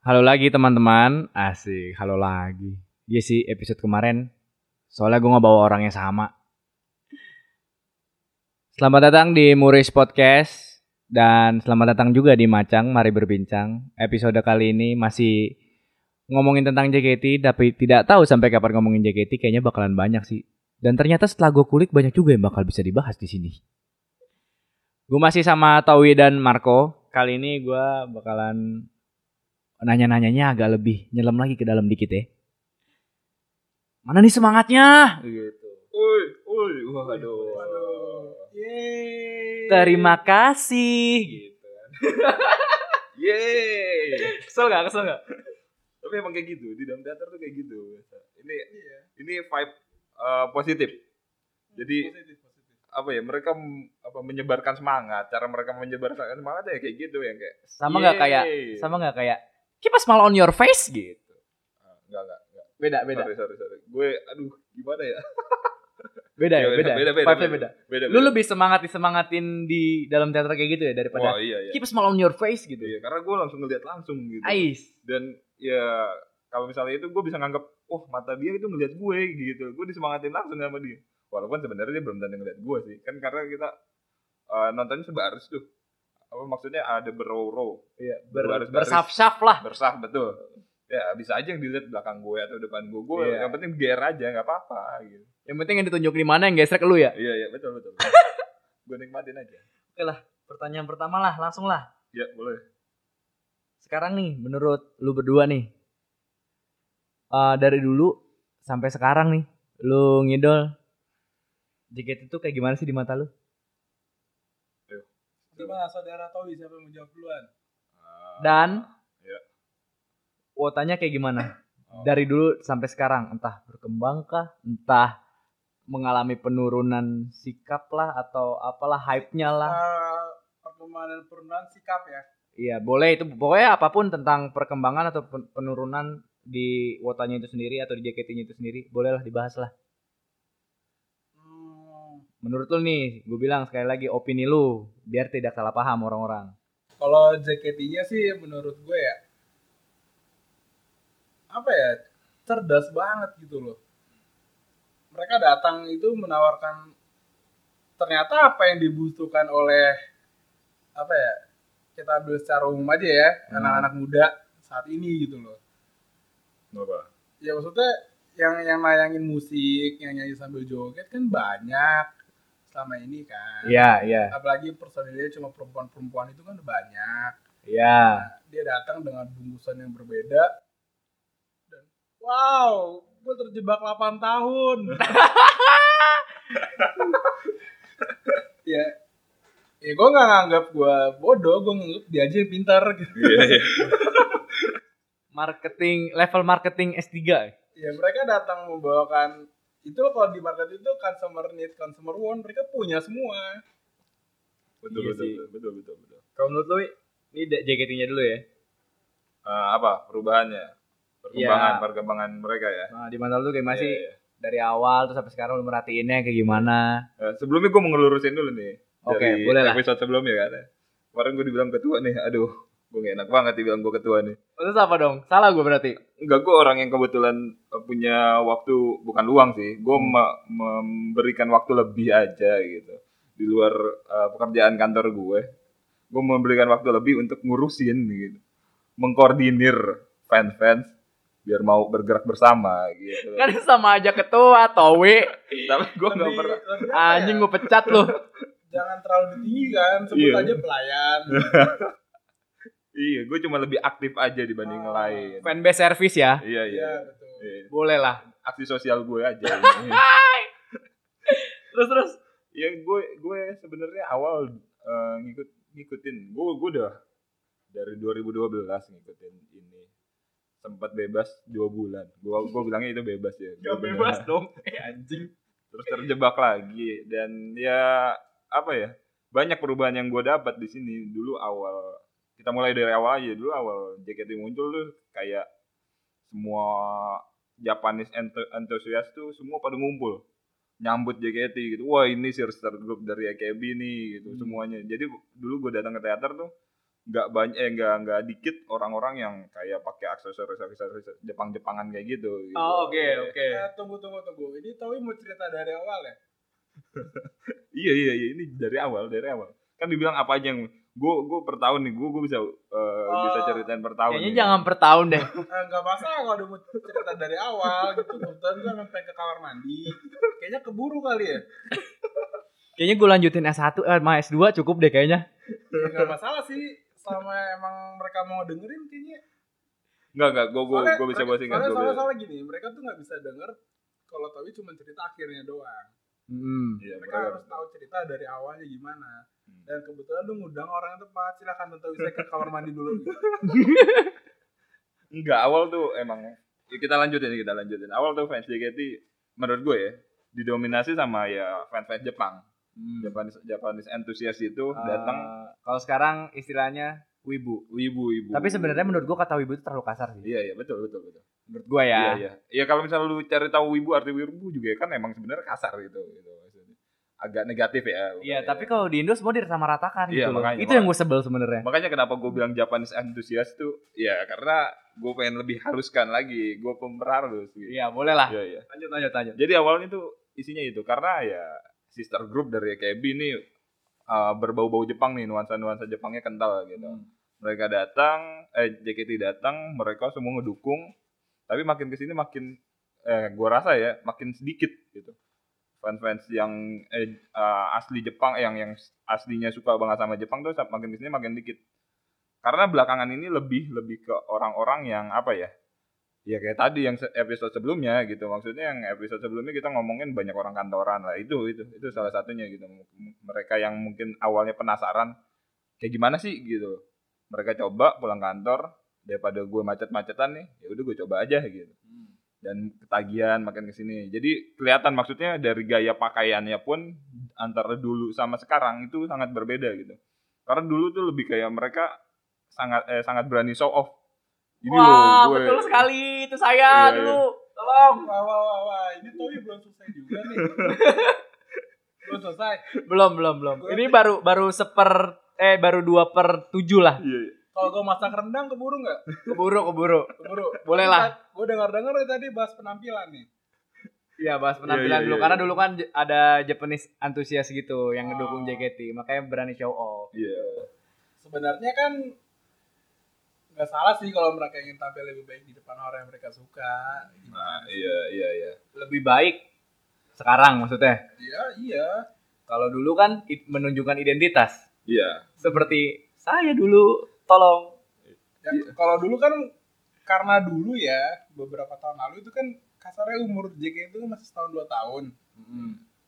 Halo lagi teman-teman, asik, halo lagi. Iya sih episode kemarin, soalnya gue nggak bawa orang yang sama. Selamat datang di Muris Podcast dan selamat datang juga di Macang, mari berbincang. Episode kali ini masih ngomongin tentang JKT, tapi tidak tahu sampai kapan ngomongin JKT, kayaknya bakalan banyak sih. Dan ternyata setelah gue kulik banyak juga yang bakal bisa dibahas di sini. Gue masih sama Tawi dan Marco. Kali ini gue bakalan nanya-nanyanya agak lebih nyelam lagi ke dalam dikit ya. Mana nih semangatnya? Gitu. Uy, uy, waduh. Yeay. Terima kasih. Gitu. Yeay. Kesel gak? Kesel gak? Tapi emang kayak gitu, di dalam teater tuh kayak gitu. Ini Iya. ini vibe uh, positif. Jadi Positif, positif. apa ya? Mereka apa menyebarkan semangat. Cara mereka menyebarkan semangat ya kayak gitu yang kayak Sama nggak kayak sama nggak kayak keep a smile on your face gitu. Enggak enggak enggak. Beda beda. Sorry, sorry, sorry. Gue aduh gimana ya? Beda ya, beda. beda, beda, beda. beda. Beda. Lu beda. lebih semangat disemangatin di dalam teater kayak gitu ya daripada Wah, iya iya. keep a smile on your face gitu. Iya, karena gue langsung ngeliat langsung gitu. Ais. dan ya kalau misalnya itu gue bisa nganggap oh mata dia itu ngeliat gue gitu gue disemangatin langsung sama dia walaupun sebenarnya dia belum tentu ngeliat gue sih kan karena kita uh, nontonnya sebaris tuh apa maksudnya ada berow-row Iya, ber- baris- bersaf-saf lah. bersah betul ya bisa aja yang dilihat belakang gue atau depan gue gue Iya. yang penting GR aja nggak apa-apa gitu Yang penting yang ditunjuk di mana yang gesrek lu ya. iya iya betul betul gue nikmatin aja Pertanyaan pertama lah, langsung lah. ya boleh Sekarang nih, menurut lu berdua nih, eh, dari dulu sampai sekarang nih, lu ngidol JKT itu kayak gimana sih di mata lu? Gimana saudara Towi siapa yang menjawab duluan? Uh, Dan Iya. wotanya kayak gimana? Oh. Dari dulu sampai sekarang, entah berkembang kah, entah mengalami penurunan sikap lah atau apalah hype-nya lah. Eh, perkembangan perubahan sikap ya. Iya, boleh itu pokoknya apa pun tentang perkembangan atau pen- penurunan di wotanya itu sendiri atau di JKT-nya itu sendiri, bolehlah dibahas lah. Hmm, Menurut lu nih, gue bilang sekali lagi opini lu biar tidak salah paham orang-orang. Kalau JKT-nya sih menurut gue ya apa ya cerdas banget gitu loh. Mereka datang itu menawarkan ternyata apa yang dibutuhkan oleh apa ya kita ambil secara umum aja ya Hmm. anak-anak muda saat ini gitu loh. apa ya maksudnya yang yang nayangin musik yang nyanyi sambil joget kan banyak selama ini kan Iya, iya. apalagi personilnya cuma perempuan-perempuan itu kan udah banyak Iya. dia datang dengan bungkusan yang berbeda dan wow gue terjebak 8 tahun ya ya gue nggak nganggap gue bodoh gue nganggap dia aja yang pintar gitu iya iya Marketing level marketing S3. ya mereka datang membawakan itu kalau di market itu consumer need consumer want mereka punya semua betul Iya betul, sih. betul betul betul betul Kalau menurut lu ini JKT-nya dulu ya. Eh, apa perubahannya perkembangan Iya. perkembangan mereka ya Nah, di mata lu kayak masih Iya, iya. dari awal terus sampai sekarang lu merhatiinnya kayak gimana? Eh, sebelumnya gue mau ngelurusin dulu nih Oke, dari boleh lah. episode sebelumnya kan kemarin gue dibilang ketua nih aduh gue gak enak banget dibilang gue ketua nih Terus apa dong? Salah gue berarti. enggak gue orang yang kebetulan eh, punya waktu bukan luang sih gue Hmm. me- memberikan waktu lebih aja gitu di luar eh, pekerjaan kantor gue gue memberikan waktu lebih untuk ngurusin gitu mengkoordinir fans-fans biar mau bergerak bersama gitu Kan sama aja ketua, towe. tapi gue nggak Lebih- pernah ya? Anjing gue pecat lu. jangan terlalu ditinggikan sebut Iya. aja pelayan iya gue cuma lebih aktif aja dibanding yang Ah. lain Fanbase service ya. iya iya iya betul Iya. Boleh lah. aksi sosial gue aja ini. Terus terus. ya gue gue sebenarnya awal eh, ngikut ngikutin gue gue udah dari 2012 ngikutin ini sempat bebas dua bulan gue gue bilangnya itu bebas ya Gua beneran. dong. Eh anjing. terus terjebak lagi dan ya apa ya banyak perubahan yang gue dapat di sini dulu awal kita mulai dari awal aja dulu awal JKT muncul tuh kayak semua Japanese enthusiast tuh semua pada ngumpul nyambut JKT gitu wah ini sister group dari AKB nih gitu Hmm. semuanya jadi dulu gue datang ke teater tuh nggak banyak eh nggak nggak dikit orang-orang yang kayak pakai aksesoris aksesoris Jepang-Jepangan kayak gitu. gitu. Oh, oke, oke. Eh, tunggu tunggu tunggu. Ini Towi mau cerita dari awal ya? Iya iya iya ini dari awal dari awal. Kan dibilang apa aja yang gue gue per tahun nih gue gue bisa eh, bisa Oh. ceritain per tahun. Kayaknya nih. jangan per tahun deh. Eh, Nggak masalah kalau udah mau cerita dari awal gitu. Kebetulan gue sampai ke kamar mandi. Kayaknya keburu kali ya. Kayaknya gue lanjutin S1 eh, sama S2 cukup deh kayaknya. Ya, Nggak masalah sih. Selama emang mereka mau dengerin kayaknya. Enggak enggak gue gue gue bisa bahas ingat soalnya, gue soalnya, soalnya gini, mereka tuh nggak bisa denger kalau Towi cuma cerita akhirnya doang. Hmm. Iya, Mereka harus tahu cerita dari awalnya gimana. Hmm. Dan kebetulan lu ngundang orang yang tepat. Silakan Towi saya ke kamar mandi dulu. Enggak, awal tuh emang ya kita lanjutin kita lanjutin. Awal tuh fans JKT menurut gue ya didominasi sama ya fans-fans Jepang. Hmm. Japanese Japanese enthusiast itu datang kalau sekarang istilahnya wibu. wibu-wibu. Tapi sebenarnya menurut gua kata wibu itu terlalu kasar sih. Iya iya betul betul betul. Menurut gua ya. Iya iya. Ya kalau misalnya lu cari tahu wibu arti wibu juga kan emang sebenarnya kasar gitu gitu maksudnya. Agak negatif ya. Iya, tapi kalau di Indo semua disamaratakan Iya, gitu makanya, Itu yang gue sebel sebenarnya. makanya kenapa gue bilang Japanese enthusiast tuh ya karena gue pengen lebih haluskan lagi, gue pemberhalus gitu. Iya, boleh lah. Iya iya. Lanjut, lanjut, lanjut. Jadi awalnya tuh isinya itu karena ya sister group dari KB ini uh, berbau-bau Jepang nih, nuansa-nuansa Jepangnya kental gitu. Hmm. Mereka datang, eh JKT datang, mereka semua ngedukung. Tapi makin ke sini makin, eh gua rasa ya makin sedikit gitu. Fans-fans yang eh, uh, asli Jepang, yang yang aslinya suka banget sama Jepang tuh makin ke sini makin dikit. Karena belakangan ini lebih lebih ke orang-orang yang apa ya? Ya kayak tadi yang episode sebelumnya gitu. Maksudnya yang episode sebelumnya kita ngomongin banyak orang kantoran lah. Itu itu itu salah satunya gitu. Mereka yang mungkin awalnya penasaran kayak gimana sih gitu. Mereka coba pulang kantor daripada gue macet-macetan nih, ya udah gue coba aja gitu. Dan ketagihan makin ke sini. Jadi kelihatan maksudnya dari gaya pakaiannya pun antara dulu sama sekarang itu sangat berbeda gitu. Karena dulu tuh lebih kayak mereka sangat eh, sangat berani show off. Ini Wah, loh, gue- betul sekali. Itu saya Iya, iya. dulu. Tolong. Wah, wah, wah, wah. Ini Towi belum selesai juga nih. belum selesai. Belum, belum, belum. Gua- Ini baru baru seper eh baru dua per tujuh lah. Iya, iya. Kalau gue masak rendang keburu nggak? Keburu, keburu. Keburu. Boleh lah. Gue dengar-dengar dari tadi bahas penampilan nih. Iya, bahas penampilan Iya, iya, dulu. iya, Karena iya. dulu kan ada Japanese antusias gitu yang ngedukung Oh. JKT. Makanya berani show off. Iya. Sebenarnya kan nggak salah sih kalau mereka ingin tampil lebih baik di depan orang yang mereka suka. Nah, iya, iya, iya. Lebih baik sekarang maksudnya. Iya, iya. Kalau dulu kan menunjukkan identitas. Iya. Seperti saya dulu, tolong. Ya, Iya. Kalau dulu kan karena dulu ya beberapa tahun lalu itu kan kasarnya umur JK itu masih setahun dua tahun.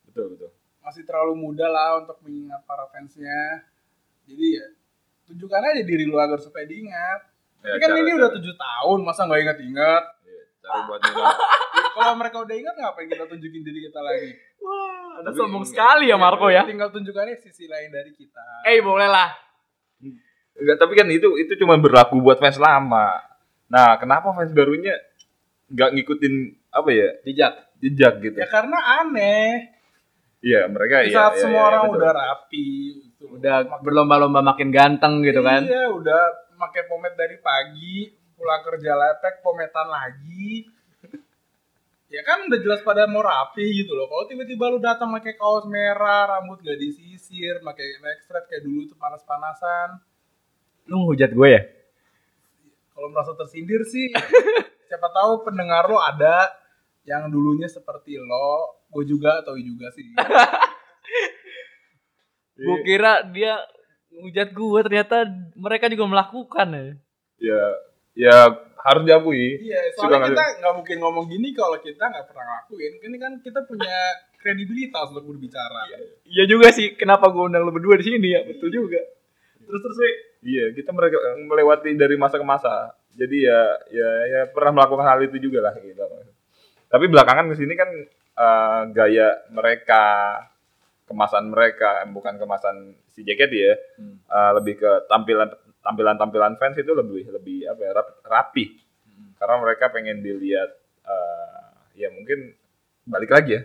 Betul, betul. Masih terlalu muda lah untuk mengingat para fansnya. Jadi ya tunjukkan aja diri lu agar supaya diingat. Ya, Tapi kan cara- ini cara- udah tujuh tahun, masa nggak ingat-ingat? Iya, cara buat nilai. Ya, Kalau mereka udah ingat ngapain kita tunjukin diri kita lagi? Wah, Tapi- sombong sekali ya Marco ya. Tinggal tunjukannya sisi lain dari kita. Eh, boleh lah. Enggak, tapi kan itu itu cuma berlaku buat fans lama. Nah, kenapa fans barunya nggak ngikutin apa ya Jejak. jejak gitu? Ya karena aneh. Iya, mereka Di iya. saat iya, semua iya, orang betul. udah rapi, gitu. Udah berlomba-lomba makin ganteng gitu kan. Iya, udah pakai pomade dari pagi, pulang kerja lepek, pometan lagi. Ya kan udah jelas pada mau rapi gitu loh. Kalau tiba-tiba lu datang pakai kaos merah, rambut gak disisir, pakai neck strap kayak dulu tuh panas-panasan. Lu ngehujat gue ya? Kalau merasa tersindir sih, siapa tahu pendengar lo ada yang dulunya seperti lo, gue juga atau juga sih. Gue kira dia ngehujat gue ternyata mereka juga melakukan ya. Ya, ya harus diakui. Iya, soalnya nggak kita nggak mungkin ngomong gini kalau kita nggak pernah ngelakuin. Ini kan kita punya kredibilitas untuk berbicara. Iya juga sih, kenapa gue undang lu berdua di sini ya? Betul juga. Terus terus Wi. Iya, kita mereka melewati dari masa ke masa. Jadi ya ya ya pernah melakukan hal itu juga lah gitu. Tapi belakangan ke sini kan eh, gaya mereka, kemasan mereka, bukan kemasan si JKT ya, Hmm. eh, lebih ke tampilan tampilan tampilan fans itu lebih lebih apa ya rap- rapi. Karena mereka pengen dilihat eh, ya mungkin balik lagi ya.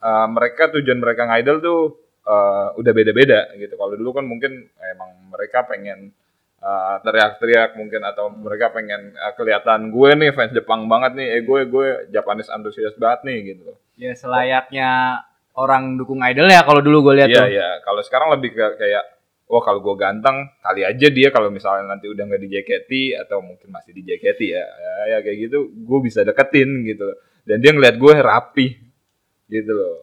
eh, mereka tujuan mereka ngidol tuh eh, udah beda-beda gitu. Kalau dulu kan mungkin emang mereka pengen uh, teriak-teriak mungkin atau mereka pengen uh, kelihatan gue nih fans Jepang banget nih, eh gue gue Japanese antusias banget nih gitu. Ya selayaknya orang dukung idol ya kalau dulu gue lihat Iya tuh. iya, kalau sekarang lebih ke kayak wah kalau gue ganteng kali aja dia kalau misalnya nanti udah nggak di JKT atau mungkin masih di JKT ya, ya, ya kayak gitu gue bisa deketin gitu. Dan dia ngeliat gue rapi gitu loh.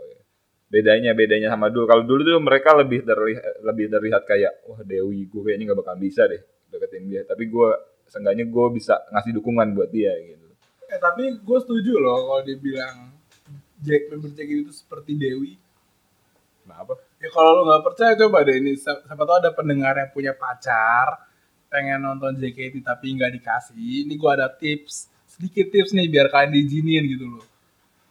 Bedanya bedanya sama dulu. Kalau dulu tuh mereka lebih terlihat lebih terlihat kayak wah Dewi gue kayaknya nggak bakal bisa deh deketin dia. Tapi gue seenggaknya gue bisa ngasih dukungan buat dia gitu. Eh tapi gue setuju loh kalau dibilang Jack member JKT itu seperti Dewi. kenapa Ya kalau lo nggak percaya coba deh ini siapa siapa tahu ada pendengar yang punya pacar pengen nonton JKT tapi nggak dikasih. Ini gue ada tips sedikit tips nih biar kalian diizinin gitu loh.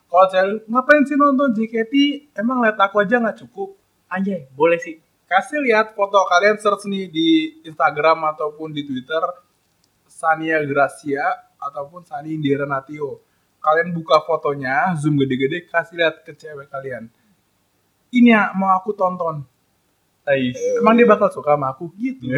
Kalau cewek ngapain sih nonton JKT? Emang lihat aku aja nggak cukup? Anjay, boleh sih. Kasih lihat foto kalian search nih di Instagram ataupun di Twitter Sania Gracia ataupun Sani Indira Natio. Kalian buka fotonya, zoom gede-gede, kasih lihat ke cewek kalian. Ini ya mau aku tonton. Ais. Emang dia bakal suka sama aku gitu.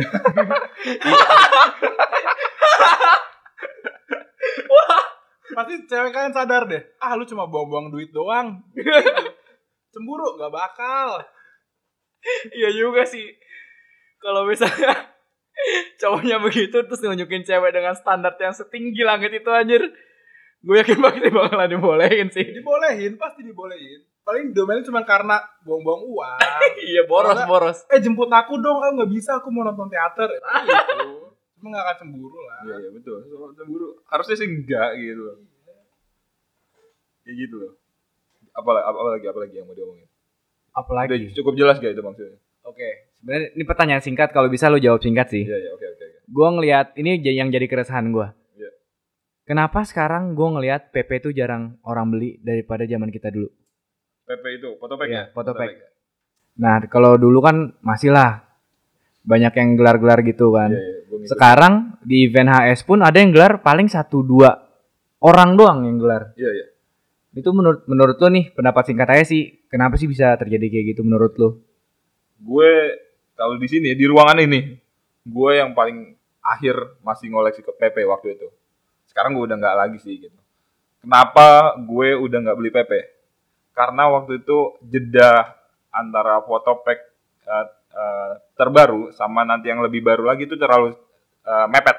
Pasti cewek kalian sadar deh. Ah lu cuma buang-buang duit doang. Gitu. Cemburu gak bakal. Iya juga sih. Kalau misalnya cowoknya begitu terus nunjukin cewek dengan standar yang setinggi langit itu anjir. Gue yakin banget dia bakalan dibolehin sih. Dibolehin, pasti dibolehin. Paling domainnya cuma karena buang-buang uang. iya boros boros. eh jemput aku dong, eh nggak bisa aku mau nonton teater. Gitu. Cuma gak akan cemburu lah. iya iya betul soal cemburu harusnya sih enggak gitu loh kayak gitu loh apalagi apalagi apalagi yang mau diomongin Udah Apalagi. cukup jelas gak itu maksudnya Oke. Sebenarnya ini pertanyaan singkat kalau bisa lu jawab singkat sih. iya iya oke oke oke Gue ngelihat ini yang jadi keresahan gue. Kenapa sekarang gue ngelihat PP itu jarang orang beli daripada zaman kita dulu? PP itu fotopack Iya, ya fotopack. Nah kalau dulu kan masih lah banyak yang gelar-gelar gitu kan. gua ngikut. Sekarang di event HS pun ada yang gelar paling satu dua orang doang yang gelar. iya iya Itu menurut menurut lo nih pendapat singkat aja sih. Kenapa sih bisa terjadi kayak gitu menurut lo? gue kalau di sini di ruangan ini gue yang paling akhir masih ngoleksi ke PP waktu itu sekarang gue udah nggak lagi sih gitu kenapa gue udah nggak beli PP karena waktu itu jeda antara fotopack eh, eh, terbaru sama nanti yang lebih baru lagi itu terlalu eh, mepet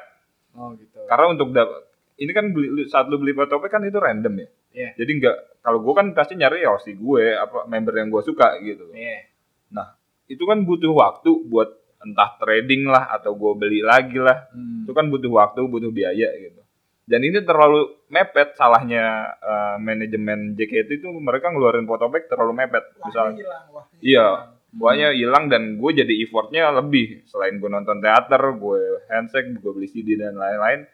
Oh gitu. karena untuk ini kan beli, saat lu beli fotopack kan itu random ya Iya. jadi nggak kalau gue kan pasti nyari ya si gue apa member yang gue suka gitu Iya. itu kan butuh waktu buat entah trading lah atau gue beli lagi lah Hmm. itu kan butuh waktu butuh biaya gitu dan ini terlalu mepet salahnya eh, manajemen JKT itu mereka ngeluarin fotopack terlalu mepet misalnya Iya. Buahnya hilang dan gue jadi effortnya lebih. Selain gue nonton teater gue handshake gue beli CD dan lain-lain.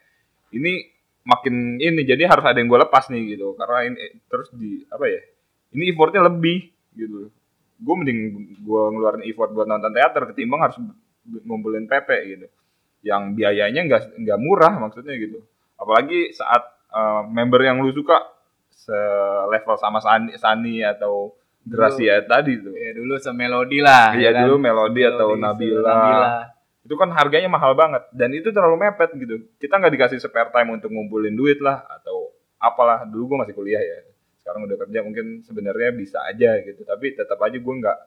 Ini makin ini jadi harus ada yang gue lepas nih gitu. Karena ini eh, terus di apa ya ini effortnya lebih gitu. Gue mending gue ngeluarin effort buat nonton teater ketimbang harus ngumpulin PP gitu. Yang biayanya nggak nggak murah maksudnya gitu apalagi saat eh, member yang lu suka selevel sama Sani, Sani atau Gracia tadi tuh Ya dulu semelodi lah. Iya ya kan? dulu Melody atau Melodi, Nabila. Itu kan harganya mahal banget dan itu terlalu mepet gitu. Kita nggak dikasih spare time untuk ngumpulin duit lah atau apalah. Dulu gue masih kuliah ya. Sekarang udah kerja mungkin sebenarnya bisa aja gitu. Tapi tetap aja gue nggak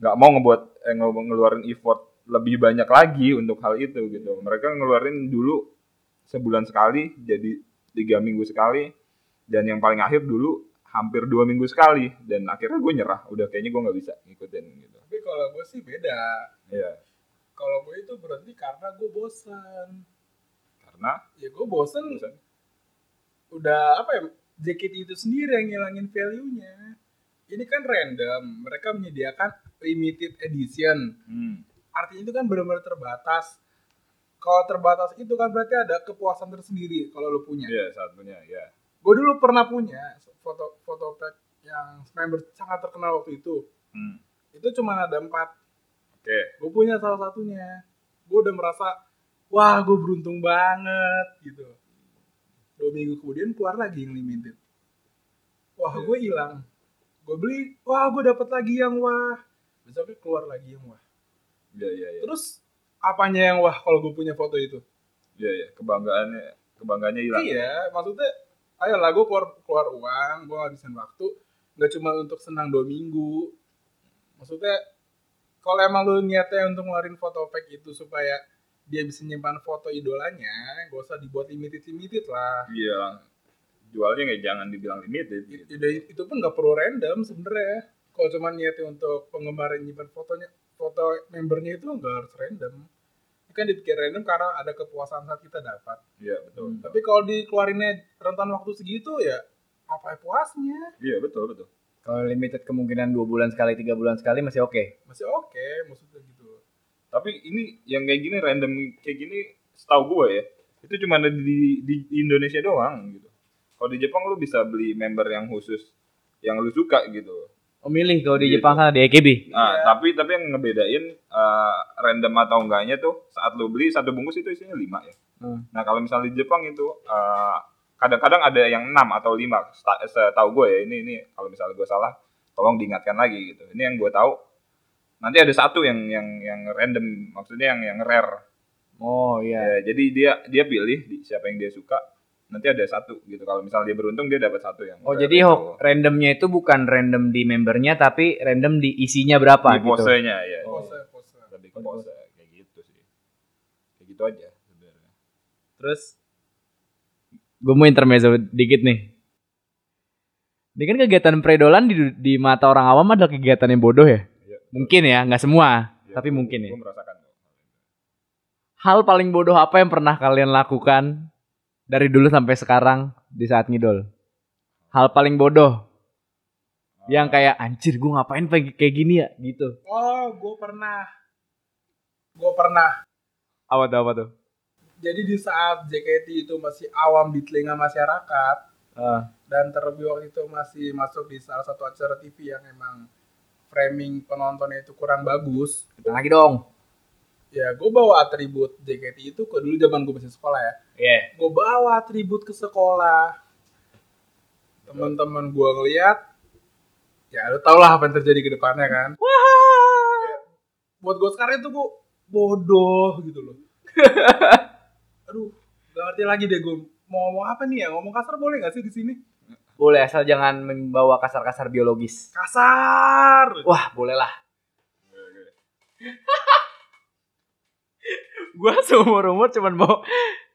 nggak mau ngebuat eh, nge- ngeluarin effort lebih banyak lagi untuk hal itu gitu. Mereka ngeluarin dulu sebulan sekali jadi tiga minggu sekali dan yang paling akhir dulu hampir dua minggu sekali dan akhirnya gue nyerah udah kayaknya gue nggak bisa ngikutin gitu Tapi kalau gue sih beda. Iya. Kalau gue itu berhenti karena gue bosan. karena Ya gue bosan bosan. udah apa ya JKT itu sendiri yang ngilangin value-nya. Ini kan random, mereka menyediakan limited edition. Hmm. Artinya itu kan benar-benar terbatas. Kalau terbatas itu kan berarti ada kepuasan tersendiri kalau lo punya. Iya satunya ya. Gue dulu pernah punya foto foto pack yang member sangat terkenal waktu itu. Hmm. Itu cuma ada empat. Oke. Gue punya salah satunya. Gue udah merasa, wah gue beruntung banget gitu. Dua minggu kemudian keluar lagi yang limited. Wah Iya. gue hilang. Gue beli, wah gue dapat lagi yang wah. Besoknya keluar lagi yang wah. Iya iya iya. Terus apanya yang wah kalau gue punya foto itu Iya iya, kebanggaannya kebanggaannya hilang. iya maksudnya ayolah gue keluar keluar uang gue ngabisin waktu nggak cuma untuk senang dua minggu maksudnya kalau emang lu niatnya untuk ngeluarin foto pack itu supaya dia bisa nyimpan foto idolanya gak usah dibuat limited limited lah Iya. Jualnya nggak jangan dibilang limited. Gitu. itu, itu pun nggak perlu random sebenarnya kalau cuma niatnya untuk penggemar yang nyimpan fotonya foto membernya itu nggak harus random kan dibikin random karena ada kepuasan saat kita dapat Iya betul. betul. tapi kalau dikeluarinnya rentan waktu segitu ya apa puasnya Iya betul betul. Kalau limited kemungkinan dua bulan sekali, tiga bulan sekali masih oke. masih oke maksudnya gitu Tapi ini yang kayak gini random kayak gini setahu gue ya itu cuma ada di, di Indonesia doang gitu. Kalau di Jepang lu bisa beli member yang khusus yang lu suka gitu. Oh milih kalau di Gitu. Jepang sana di AKB. Nah, Iya. tapi tapi yang ngebedain eh, random atau enggaknya tuh saat lu beli satu bungkus itu isinya 5 ya. Hmm. Nah, kalau misalnya di Jepang itu eh, kadang-kadang ada yang 6 atau 5 Seta- setahu gue ya. Ini ini kalau misalnya gue salah tolong diingatkan lagi gitu. Ini yang gue tahu nanti ada satu yang yang yang random maksudnya yang yang rare. Oh iya. Ya, jadi dia dia pilih di- siapa yang dia suka. Nanti ada satu gitu. Kalau misalnya dia beruntung dia dapat satu yang Oh jadi itu. ho- randomnya itu bukan random di membernya tapi random di isinya berapa di gitu. posenya ya. pose pose Lebih ke pose kayak gitu sih. Kayak gitu aja sebenarnya. Terus gue mau intermezzo dikit nih. Ini kan kegiatan predolan di, di mata orang awam adalah kegiatan yang bodoh ya. Iya. Mungkin ya, nggak semua, Ya, tapi gua- mungkin ya. gua merasakan. Hal paling bodoh apa yang pernah kalian lakukan dari dulu sampai sekarang di saat ngidol? Hal paling bodoh yang kayak anjir gue ngapain kayak kayak gini ya gitu. oh gue pernah gue pernah Apa tuh apa tuh? jadi di saat JKT itu masih awam di telinga masyarakat Ah, dan terlebih waktu itu masih masuk di salah satu acara TV yang emang framing penontonnya itu kurang bagus kita lagi dong. Ya gue bawa atribut JKT itu ke dulu zaman gue masih sekolah ya. Iya. gue bawa atribut ke sekolah. Teman-teman gue ngeliat ya lu tau lah apa yang terjadi ke depannya kan. Ya, buat gue sekarang itu gue bodoh gitu loh. Aduh gak ngerti lagi deh gue mau ngomong apa nih ya? Ngomong kasar boleh gak sih di sini? Boleh asal jangan membawa kasar-kasar biologis. kasar! Wah, boleh lah. gua seumur umur cuman bawa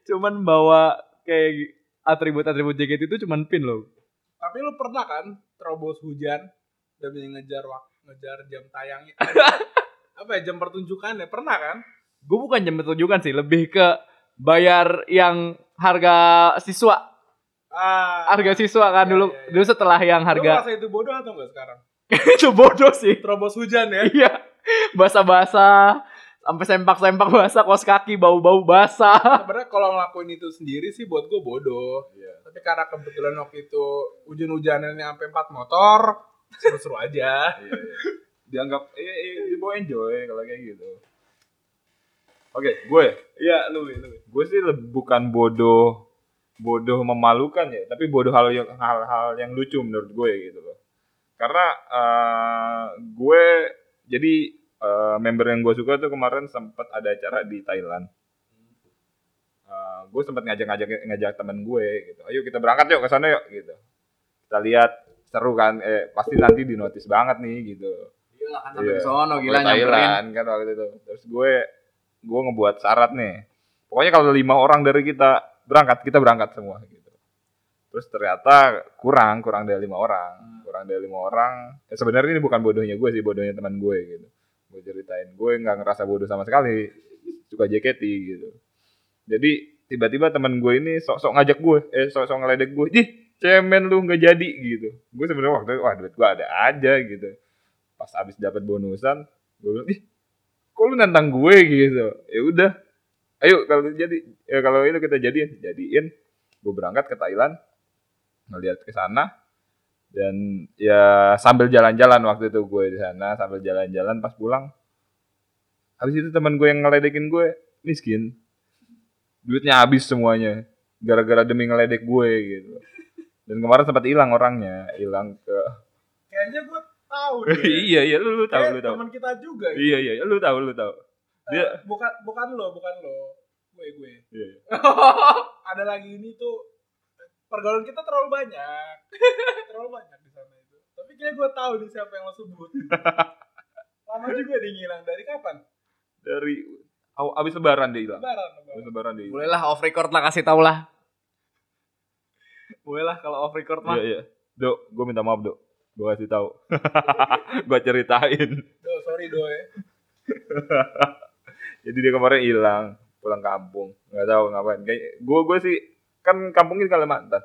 cuman bawa kayak atribut-atribut JKT itu cuman pin loh. tapi lu pernah kan terobos hujan demi ngejar waktu ngejar jam tayangnya apa ya jam pertunjukannya pernah kan Gue bukan jam pertunjukan sih, lebih ke bayar yang harga siswa, ah harga siswa kan Iya, dulu. iya, iya. Dulu setelah yang Lu harga merasa itu bodoh atau enggak sekarang itu bodoh sih. terobos hujan ya Iya. Basah-basah sampai sempak-sempak basah kos kaki bau-bau basah. sebenarnya kalau ngelakuin itu sendiri sih buat gue bodoh Iya. tapi karena kebetulan waktu itu hujan-hujanannya sampai empat motor seru-seru aja Iya, iya. Dianggap iya, iya, dibawa enjoy kalau kayak gitu. Oke, gue. iya lu lu Gue sih bukan bodoh bodoh memalukan ya, tapi bodoh hal yang hal-hal yang lucu menurut gue gitu loh. Karena eh, gue jadi eh, member yang gue suka tuh kemarin sempat ada acara di Thailand. Eh, gue sempat ngajak-ngajak ngajak temen gue gitu. Ayo kita berangkat yuk ke sana yuk gitu. Kita lihat seru kan eh pasti nanti di notice banget nih gitu. Gila kan sampai ke sono Ke Thailand kan waktu itu. Terus gue gue ngebuat syarat nih. Pokoknya kalau lima orang dari kita berangkat, kita berangkat semua gitu. Terus ternyata kurang, kurang dari lima orang, kurang dari lima orang. Ya sebenarnya ini bukan bodohnya gue sih, bodohnya teman gue gitu. Gue ceritain, gue nggak ngerasa bodoh sama sekali, suka JKT gitu. Jadi tiba-tiba teman gue ini sok-sok ngajak gue, eh sok-sok ngeledek gue, ih cemen lu nggak jadi gitu. Gue sebenarnya waktu itu, wah duit gue ada aja gitu. Pas abis dapat bonusan, gue bilang, ih kok lu nantang gue gitu. Ya udah, ayo kalau jadi, ya kalau itu kita jadiin, jadiin. Gue berangkat ke Thailand, ngeliat ke sana, dan ya sambil jalan-jalan waktu itu gue di sana sambil jalan-jalan pas pulang habis itu teman gue yang ngeledekin gue miskin duitnya habis semuanya gara-gara demi ngeledek gue gitu dan kemarin sempat hilang orangnya hilang ke kayaknya gue tahu deh iya iya lu lu tahu lu tahu teman kita juga gitu. iya iya lu tahu lu tahu Dia Eh, bukan bukan lo, bukan lo. Gue gue. Iya, iya. Ada lagi ini tuh pergaulan kita terlalu banyak. terlalu banyak di sana itu. Tapi kayak gue tahu nih siapa yang lo sebut. Lama juga dia ngilang. Dari kapan? dari abis lebaran dia hilang. Lebaran. Abis lebaran. lebaran dia hilang. Boleh lah off record lah kasih tau lah. Boleh lah kalau off record mah. Iya, iya. Dok, gue minta maaf, Dok. Gue kasih tahu. gue ceritain. Do, sorry do ya. Jadi dia kemarin hilang, pulang kampung. Nggak tahu ngapain. Kayak gue gue sih kan kampungnya di Kalimantan.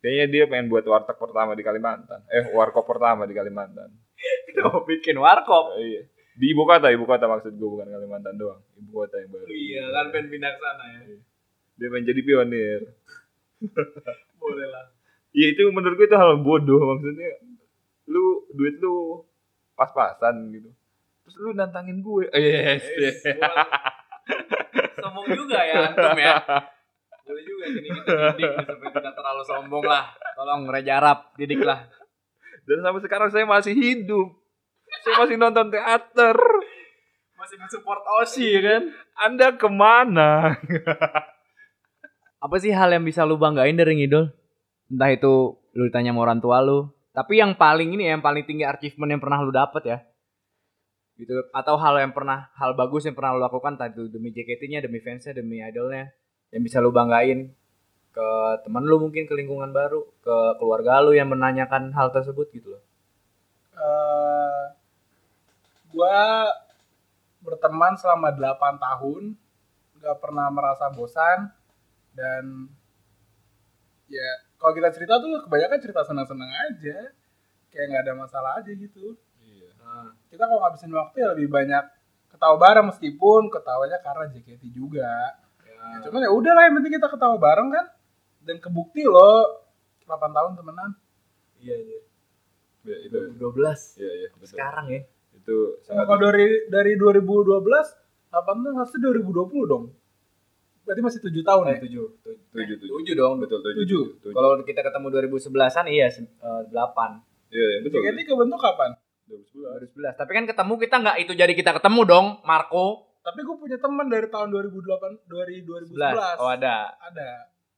Kayaknya dia pengen buat warteg pertama di Kalimantan. Eh, warkop pertama di Kalimantan. Oh, bikin warkop. Eh, iya. Di ibu kota, ibu kota maksud gue bukan Kalimantan doang. Ibu kota yang baru. Iya, kan pengen pindah ke sana ya. Dia pengen jadi pionir. Boleh lah. Iya itu menurut gue itu hal bodoh maksudnya. Lu duit lu pas-pasan gitu. Terus lu nantangin gue. Yes. Yes, boleh. sombong juga ya antum ya. Boleh juga sini kita didik nih, supaya tidak terlalu sombong lah. Tolong Reja Arab didik lah. Dan sampai sekarang saya masih hidup. Saya masih nonton teater. Masih mensupport Osi ya kan? Anda ke mana? Apa sih hal yang bisa lu banggain dari ngidol? Entah itu lu ditanya sama orang tua lu. Tapi yang paling ini ya, yang paling tinggi achievement yang pernah lu dapet ya. Gitu. Atau hal yang pernah, hal bagus yang pernah lu lakukan. Itu demi JKT-nya, demi fansnya, demi idolnya. Yang bisa lu banggain ke teman lu mungkin, ke lingkungan baru. Ke keluarga lu yang menanyakan hal tersebut gitu loh. Eh, gua berteman selama 8 tahun nggak pernah merasa bosan dan ya kalau kita cerita tuh kebanyakan cerita senang-senang aja kayak nggak ada masalah aja gitu Nah, kita kalau ngabisin waktu ya lebih banyak ketawa bareng meskipun ketawanya karena JKT juga ya. cuman ya udah lah yang penting kita ketawa bareng kan dan kebukti loh 8 tahun temenan Iya, iya. Ya, itu. 2012. Iya, iya, betul. Sekarang ya. Itu Nah, sangat kalau dari dari 2012 8 tahun harusnya 2020 dong berarti masih 7 tahun ya tujuh. tujuh, tujuh. Tujuh dong. Betul, tujuh. Tujuh. tujuh. Kalau kita ketemu 2011-an iya se- eh, 8. Iya, iya, betul. JKT kebentuk kapan? 2011. 2011. Tapi kan ketemu kita nggak itu jadi kita ketemu dong, Marco. Tapi gue punya teman dari tahun 2008 dari 2011. Oh ada. Ada.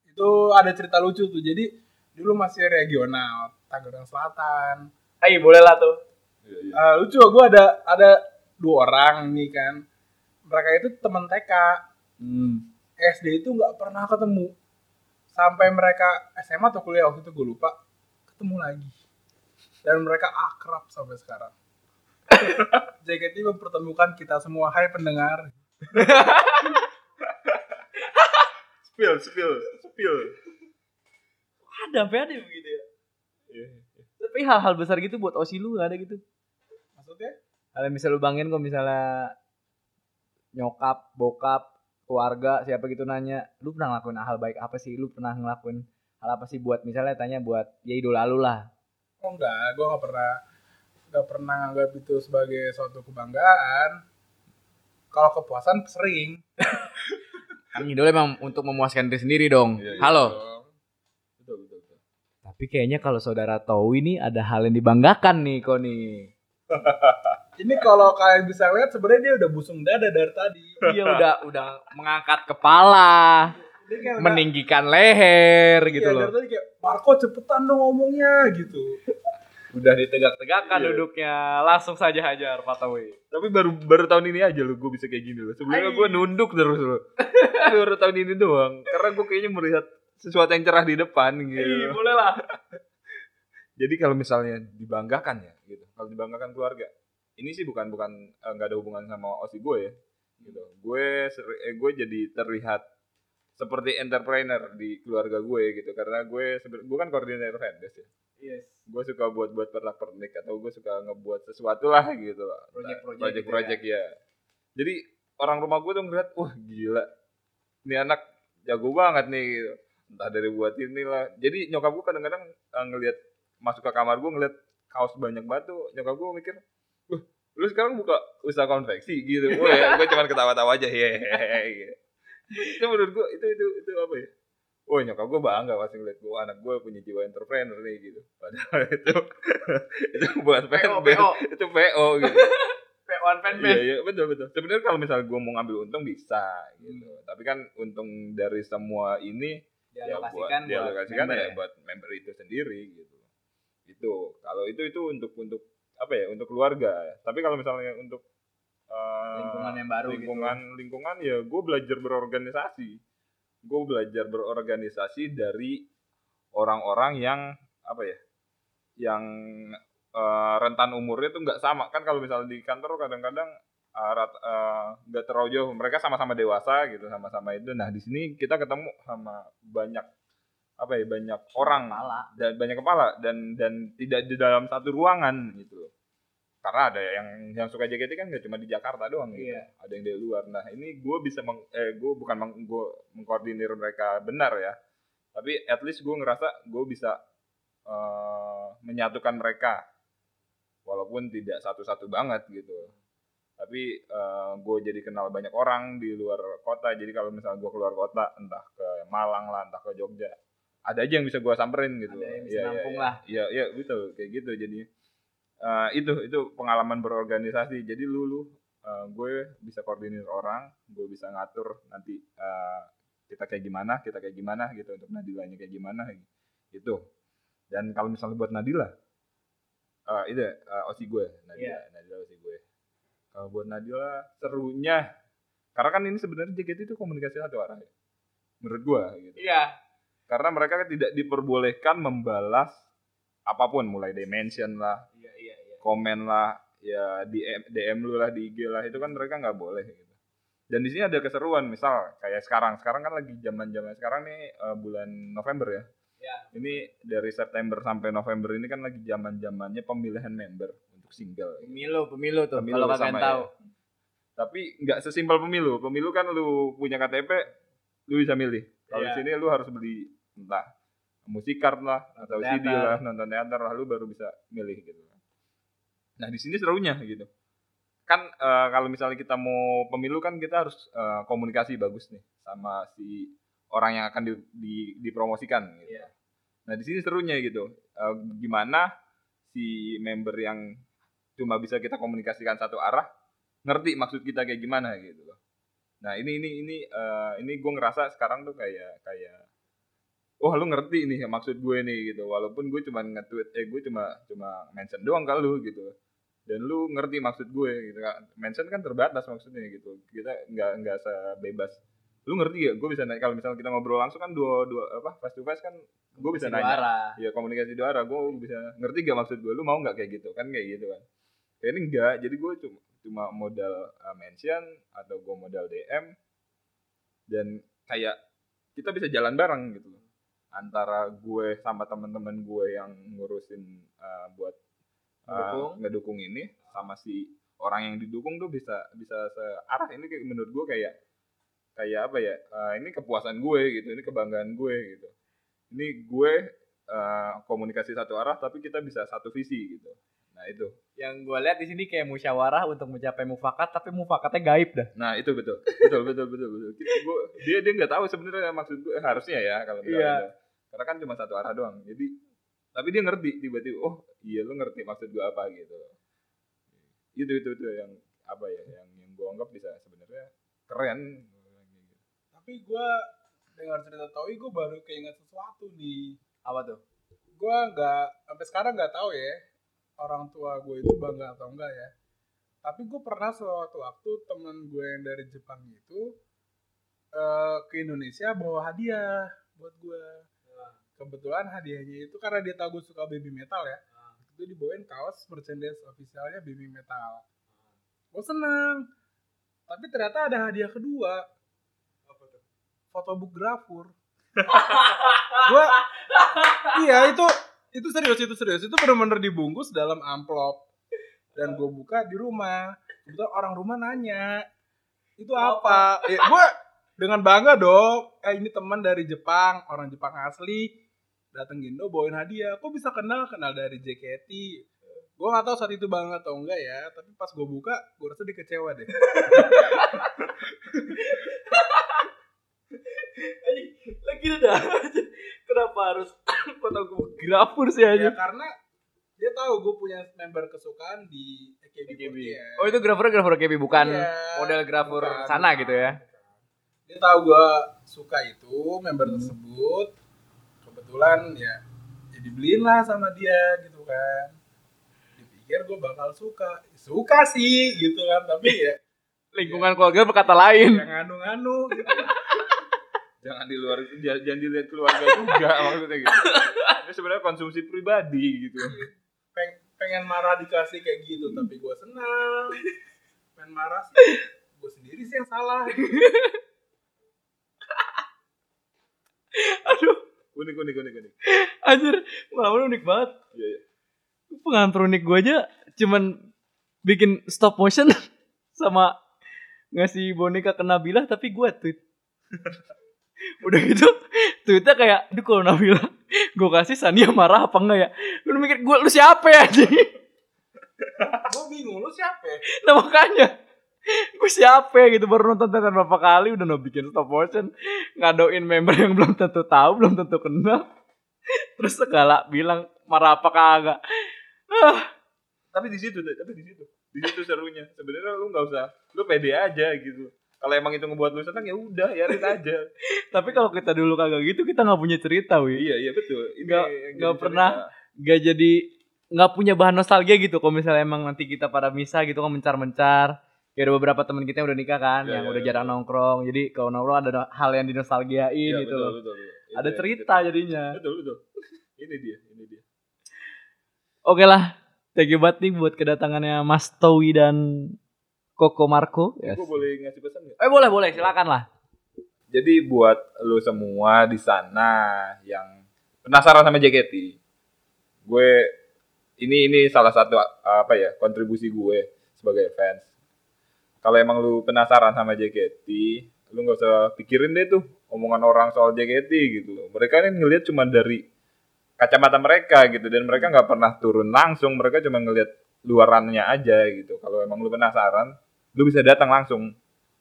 Itu ada cerita lucu tuh. Jadi dulu masih regional, Tangerang Selatan. Ayo boleh lah tuh. Iya, iya. Eh, lucu, gue ada ada dua orang nih kan. Mereka itu teman TK. Hmm. SD itu nggak pernah ketemu. Sampai mereka SMA atau kuliah waktu itu gue lupa. Ketemu lagi. Dan mereka akrab sampai sekarang. JKT mempertemukan kita semua. Hai pendengar. Spill, spill, spill. Ada sampai ada begitu ya. Iya. Tapi hal-hal besar gitu buat Osi lu nggak ada gitu. Maksudnya? Yang bisa lu bangin kok misalnya nyokap, bokap, keluarga, siapa gitu nanya, lu pernah ngelakuin hal baik apa sih? Lu pernah ngelakuin hal apa sih buat misalnya tanya buat ya idola lu lah. Oh enggak, gue gak pernah gak pernah nganggap itu sebagai suatu kebanggaan. Kalau kepuasan sering. Kan idola memang untuk memuaskan diri sendiri dong. Iya, iya. Halo. Betul, betul, betul. Tapi kayaknya kalau saudara tahu ini ada hal yang dibanggakan nih kok nih. Ini kalau kalian bisa lihat sebenarnya dia udah busung dada dari tadi. Dia udah udah mengangkat kepala, meninggikan leher gitu iya, loh. Dari tadi kayak Marco cepetan dong ngomongnya gitu. Udah ditegak-tegakkan Iya. duduknya. Langsung saja hajar Fatawi. Tapi baru baru tahun ini aja lo gue bisa kayak gini loh. Sebelumnya gue nunduk terus. Tapi baru tahun ini doang. Karena gue kayaknya melihat sesuatu yang cerah di depan gitu. boleh lah. Jadi kalau misalnya dibanggakan ya gitu. Kalau dibanggakan keluarga. Ini sih bukan bukan eh, nggak ada hubungan sama osi gue ya. Gitu. Gue seri- eh, gue jadi terlihat seperti entrepreneur di keluarga gue gitu karena gue gue kan koordinator fanbase ya Yes. gue suka buat buat pernak pernik atau gue suka ngebuat sesuatu lah gitu loh. Project-project project gitu project ya jadi orang rumah gue tuh ngeliat wah gila. Ini anak jago banget nih gitu. entah dari buat inilah. Jadi nyokap gue kadang-kadang eh, ngelihat masuk ke kamar gue ngeliat kaos banyak batu nyokap gue mikir wah lu sekarang buka usaha konveksi? Gitu. Gue gue cuma ketawa-tawa aja. Hehehe gitu. itu menurut gue itu itu itu apa ya Oh nyokap gue bangga pasti ngeliat gue anak gue punya jiwa entrepreneur nih gitu. Padahal itu itu buat PO, fanbase, PO. itu PO gitu. PO one fan Iya, iya, betul betul. Sebenarnya kalau misalnya gue mau ngambil untung bisa gitu. Hmm. Tapi kan untung dari semua ini ya buat Dialokasikan buat dialokasikan member ya, ya. buat member itu sendiri gitu. Itu kalau itu itu untuk untuk apa ya? Untuk keluarga. Tapi kalau misalnya untuk eh, Lingkungan yang baru gitu. lingkungan lingkungan ya gue belajar berorganisasi. Gue belajar berorganisasi dari orang-orang yang apa ya? Yang eh, rentan umurnya tuh nggak sama kan kalau misalnya di kantor kadang-kadang eh, eh, nggak terlalu jauh mereka sama-sama dewasa gitu sama-sama itu nah di sini kita ketemu sama banyak apa ya banyak orang Kepala. dan banyak kepala dan dan tidak di dalam satu ruangan gitu loh karena ada yang yang suka JKT kan nggak cuma di Jakarta doang gitu. Iya. ada yang dari luar. Nah ini gue bisa meng, eh gue bukan meng, gue mengkoordinir mereka benar ya. Tapi at least gue ngerasa gue bisa eh, menyatukan mereka. Walaupun tidak satu-satu banget gitu. Tapi gue jadi kenal banyak orang di luar kota. Jadi kalau misalnya gue keluar kota entah ke Malang lah entah ke Jogja ada aja yang bisa gue samperin gitu. Ada yang bisa iya, nampung iya. lah. iya iya betul. Kayak gitu jadi eh, itu itu pengalaman berorganisasi jadi lu lu eh, gue bisa koordinir orang gue bisa ngatur nanti eh, kita kayak gimana kita kayak gimana gitu untuk Nadilanya kayak gimana gitu dan kalau misalnya buat Nadila eh itu eh, osi gue Nadila Iya. Nadila osi gue kalau buat Nadila serunya karena kan ini sebenarnya JKT itu komunikasi satu arah ya menurut gue gitu Iya. karena mereka tidak diperbolehkan membalas apa pun mulai dimension lah. Komen lah ya DM DM lu lah di IG lah itu kan mereka nggak boleh gitu dan di sini ada keseruan misal kayak sekarang sekarang kan lagi zaman zaman sekarang nih eh, bulan November ya Ya. ini dari September sampai November ini kan lagi zaman zamannya pemilihan member untuk single Pemilu, pemilu tuh. Pemilu Kalau kalian tahu. ya. tapi nggak sesimpel pemilu pemilu kan lu punya KTP lu bisa milih kalau Iya. di sini lu harus beli entah musikart lah atau CD lah nonton teater lah lu baru bisa milih gitu nah di sini serunya gitu kan eh, kalau misalnya kita mau pemilu kan kita harus eh, komunikasi bagus nih sama si orang yang akan di, di- dipromosikan gitu. Iya. nah di sini serunya gitu Eh, gimana si member yang cuma bisa kita komunikasikan satu arah ngerti maksud kita kayak gimana gitu loh. Nah ini ini ini eh, ini gue ngerasa sekarang tuh kayak kayak wah lu ngerti nih maksud gue nih gitu walaupun gue cuma nge-tweet eh gue cuma cuma mention doang ke lu gitu dan lu ngerti maksud gue gitu kan mention kan terbatas maksudnya gitu. Kita nggak nggak sebebas. Lu ngerti gak gue bisa naik kalau misalnya kita ngobrol langsung kan dua dua apa face to face kan gue bisa nanya. Duara. ya komunikasi dua arah. Gue bisa ngerti gak maksud gue lu mau nggak kayak gitu? Kan kayak gitu kan. Kayak ini enggak jadi gue cuma cuma modal uh, mention atau gue modal DM dan kayak kita bisa jalan bareng gitu antara gue sama teman-teman gue yang ngurusin uh, buat uh, Ngedukung. ngedukung ini sama si orang yang didukung tuh bisa bisa searah. Ini kayak menurut gue kayak kayak apa ya? Uh, ini kepuasan gue gitu ini kebanggaan gue gitu. Ini gue uh, komunikasi satu arah tapi kita bisa satu visi gitu. Nah itu. Yang gue lihat di sini kayak musyawarah untuk mencapai mufakat, tapi mufakatnya gaib dah. nah itu betul. Betul betul betul betul. Gue, dia dia nggak tahu sebenarnya maksud gue harusnya ya kalau misalnya Iya. karena kan cuma satu arah doang. Jadi tapi dia ngerti tiba-tiba oh iya lu ngerti maksud gue apa gitu itu itu itu yang apa ya yang yang gue anggap bisa sebenarnya keren Tapi gue dengar cerita Toi, gue baru keinget sesuatu nih. Apa tuh? Gue nggak sampai sekarang nggak tahu ya orang tua gue itu bangga atau enggak ya. Tapi gue pernah suatu waktu teman gue yang dari Jepang itu eh, ke Indonesia bawa hadiah buat gue. Kebetulan hadiahnya itu karena dia tahu gue suka baby metal ya. Itu dibawain kaos merchandise officialnya baby metal. Gue seneng. Tapi ternyata ada hadiah kedua. Fotobook grafur. gua iya itu itu serius itu serius itu benar-benar dibungkus dalam amplop dan gue buka di rumah kebetulan orang rumah nanya itu apa ya, gue dengan bangga dong eh ini teman dari Jepang orang Jepang asli dateng Indo bawain hadiah kok bisa kenal kenal dari JKT gue gak tahu saat itu bangga atau enggak ya tapi pas gue buka gue rasa dia kecewa deh Lagi dah. Kenapa harus fotografer sih ya karena dia tahu gue punya member kesukaan di KB48. Oh itu grafer grafer KB bukan Iya, model grafer bukan, sana gitu ya? Dia tahu gua suka itu member tersebut. Kebetulan ya ya dibeliin lah sama dia gitu kan. Dipikir gua bakal suka. Suka sih gitu kan, tapi ya Lingkungan keluarga berkata lain. yang anu-anu gitu. jangan di luar itu jangan, dilihat keluarga juga maksudnya gitu ini sebenarnya konsumsi pribadi gitu Peng- pengen marah dikasih kayak gitu, tapi gua senang. Pengen marah sih, gua sendiri sih yang salah. Aduh, unik unik unik unik anjir, pengalaman unik banget. iya iya Pengantar unik gue aja cuman bikin stop motion sama ngasih boneka ke Nabila tapi gue tweet. Udah gitu, tweetnya kayak, aduh kalau Nabila gue kasih Sania marah apa enggak ya? Lu mikir gue lu siapa ya gua bingung lu siapa ya? Nah makanya gue siapa ya gitu baru nonton teater berapa kali udah no bikin stop motion. Ngadoin member yang belum tentu tahu belum tentu kenal. Terus segala bilang marah apa kagak? Ah. Tapi di situ tapi di situ. Di situ serunya. Sebenarnya lu nggak usah lu pede aja gitu. Kalau emang itu ngebuat lu senang ya udah ya aja. Tapi kalau kita dulu kagak gitu kita nggak punya cerita wi. Iya iya betul. Nggak- nggak pernah. nggak jadi nggak punya bahan nostalgia gitu. Kalau misalnya emang nanti kita pada misah gitu kan mencar-mencar kayak ada beberapa teman kita yang udah nikah kan Iya, yang iya, udah iya. jarang nongkrong jadi kalau nongkrong ada hal yang dinostalgiain Iya, gitu betul, betul, betul. Itu ada cerita jadinya betul betul ini dia ini dia Oke lah, thank you banget nih buat kedatangannya Mas Towi dan Koko Marco. Ini gue boleh ngasih pesan nggak Eh boleh boleh, silakan lah. Jadi buat lu semua di sana yang penasaran sama JKT, gue ini ini salah satu apa ya kontribusi gue sebagai fans. Kalau emang lu penasaran sama JKT, lu nggak usah pikirin deh tuh omongan orang soal JKT gitu. Mereka ini ngelihat cuma dari kacamata mereka gitu dan mereka nggak pernah turun langsung, mereka cuma ngelihat luarannya aja gitu. Kalau emang lu penasaran, lu bisa datang langsung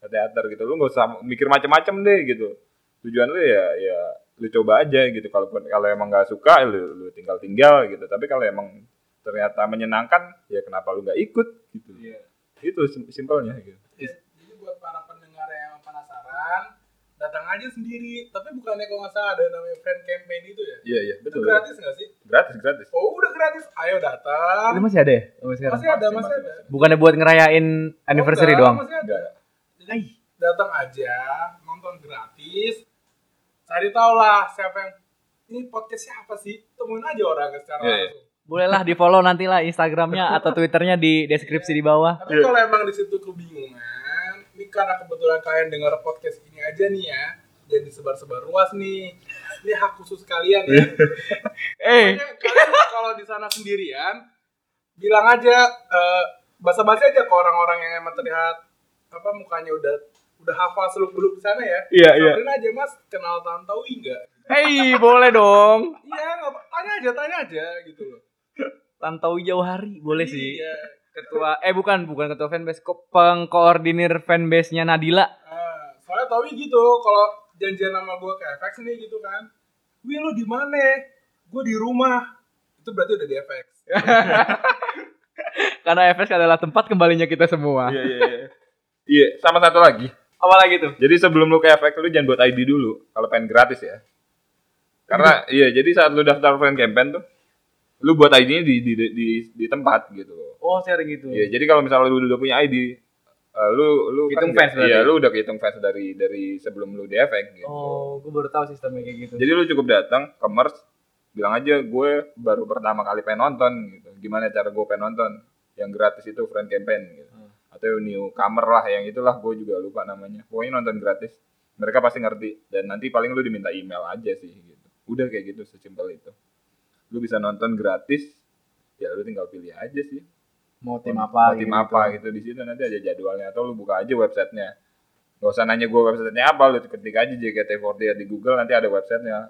ke teater gitu lu nggak usah mikir macam-macam deh gitu tujuan lu ya ya lu coba aja gitu kalaupun kalau emang nggak suka lu, lu tinggal tinggal gitu tapi kalau emang ternyata menyenangkan ya kenapa lu nggak ikut gitu Iya. Itu sim- simpelnya gitu Jadi buat para pendengar yang penasaran, datang aja sendiri. Tapi bukannya kalau nggak salah ada namanya friend campaign itu ya? iya iya Itu betul gratis nggak sih? gratis gratis Oh udah gratis, ayo datang. Itu masih ada ya? Sekarang? Masih ada, Masih, masih masih, ada. masih. Bukannya buat ngerayain anniversary Oh, enggak, doang? Masih ada. Enggak. Jadi datang aja, nonton gratis. Cari tahu lah siapa yang ini podcast siapa sih? Temuin aja orangnya secara Iya, iya. langsung. Bolehlah di follow nanti lah Instagramnya atau Twitternya di deskripsi di bawah. Tapi kalau emang di situ kebingungan, ini karena kebetulan kalian dengar podcast ini aja nih ya, jadi sebar-sebar luas nih. Ini hak khusus kalian ya. Eh, kalian kalau di sana sendirian, bilang aja eh, basa-basi aja ke orang-orang yang emang terlihat apa mukanya udah udah hafal seluk beluk di sana ya. Iya, iya. Samperin aja mas, kenal Tantowi nggak? hey, boleh dong. Iya, tanya aja, tanya aja gitu loh. Tantowi jauh hari, boleh sih. Iya. Ketua, eh bukan, bukan ketua fanbase, ko- pengkoordinir fanbase-nya Nadila. Ah, soalnya Towi gitu, kalau janjian sama gue ke FX nih gitu kan. Wih lu di mana? Gue di rumah. Itu berarti udah di FX. Karena FS adalah tempat kembalinya kita semua. iya iya iya iya sama satu lagi Apa lagi tuh? jadi sebelum lu ke efek lu jangan buat ID dulu kalau pengen gratis ya karena iya jadi saat lu daftar friend campaign tuh lu buat ID-nya di, di, di, di tempat gitu loh Oh, sharing gitu. Iya, jadi kalau misalnya lu udah punya ID, eh, lu lu Hitung kan fans nggak- Iya, berarti? lu udah kehitung fans dari dari sebelum lu di efek gitu. Oh, gue baru tahu sistemnya kayak gitu. Jadi lu cukup datang ke Mers, bilang aja gue baru pertama kali pengen nonton gitu. Gimana cara gue pengen nonton? Yang gratis itu friend campaign gitu. Hmm. Atau newcomer lah yang itulah gue juga lupa namanya. Pokoknya nonton gratis. Mereka pasti ngerti dan nanti paling lu diminta email aja sih gitu. Udah kayak gitu sesimpel itu. Lu bisa nonton gratis, ya lu tinggal pilih aja sih Mau tim mau apa? tim gitu. apa gitu di situ nanti ada jadwalnya atau lu buka aja websitenya nggak usah nanya gue websitenya apa lu ketik aja JKT48 di Google nanti ada websitenya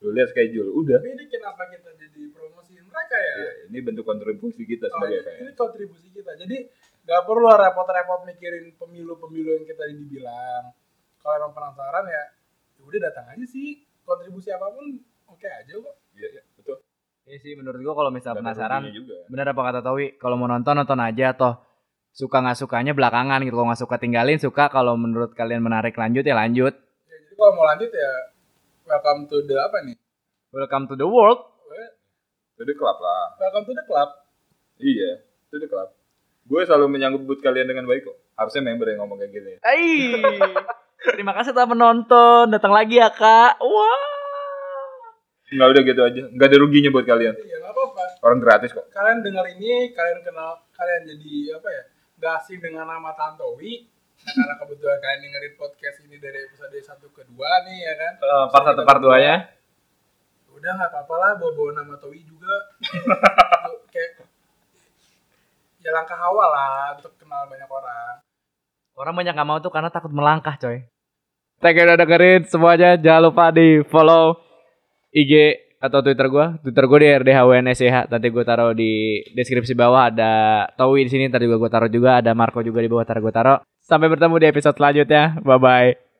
lu lihat schedule udah Tapi ini kenapa kita jadi promosiin mereka ya? Ya, ini bentuk kontribusi kita Oh, sebagai ini, fans ini kontribusi kita. Jadi nggak perlu repot-repot mikirin pemilu-pemilu yang kita dibilang. Kalau emang penasaran ya, ya udah datang aja sih. Kontribusi apa pun oke aja kok. iya iya betul Iya sih menurut gua kalau misal penasaran juga. bener apa kata Towi kalau mau nonton nonton aja toh suka nggak sukanya belakangan gitu kalau nggak suka tinggalin suka kalau menurut kalian menarik lanjut ya lanjut Ya, jadi kalau mau lanjut ya welcome to the apa nih? welcome to the world Itu di klub lah. Welcome to the club. Iya, itu di klub. Gue selalu menyambut kalian dengan baik kok. Harusnya member yang ngomong kayak gini. Hai terima kasih telah menonton datang lagi ya kak wah Enggak udah gitu aja. Enggak ada ruginya buat kalian. Ya nggak apa-apa. Orang gratis kok. Kalian dengar ini, kalian kenal, kalian jadi apa ya? Gak asing dengan nama Tantowi. Karena kebetulan kalian dengerin podcast ini dari episode 1 ke 2 nih ya kan. Eh, part satu part dua ya Udah nggak apa-apa lah bawa-bawa nama Towi juga. Kayak ya langkah awal lah untuk kenal banyak orang. orang banyak nggak mau tuh karena takut melangkah coy Thank you udah dengerin semuanya jangan lupa di follow IG atau Twitter gua. Twitter gua di RDHWNSCH nanti gue taruh di deskripsi bawah. Ada Towi di sini tadi juga gue taruh juga. Ada Marco juga di bawah taruh gue taruh. Sampai bertemu di episode selanjutnya. Bye bye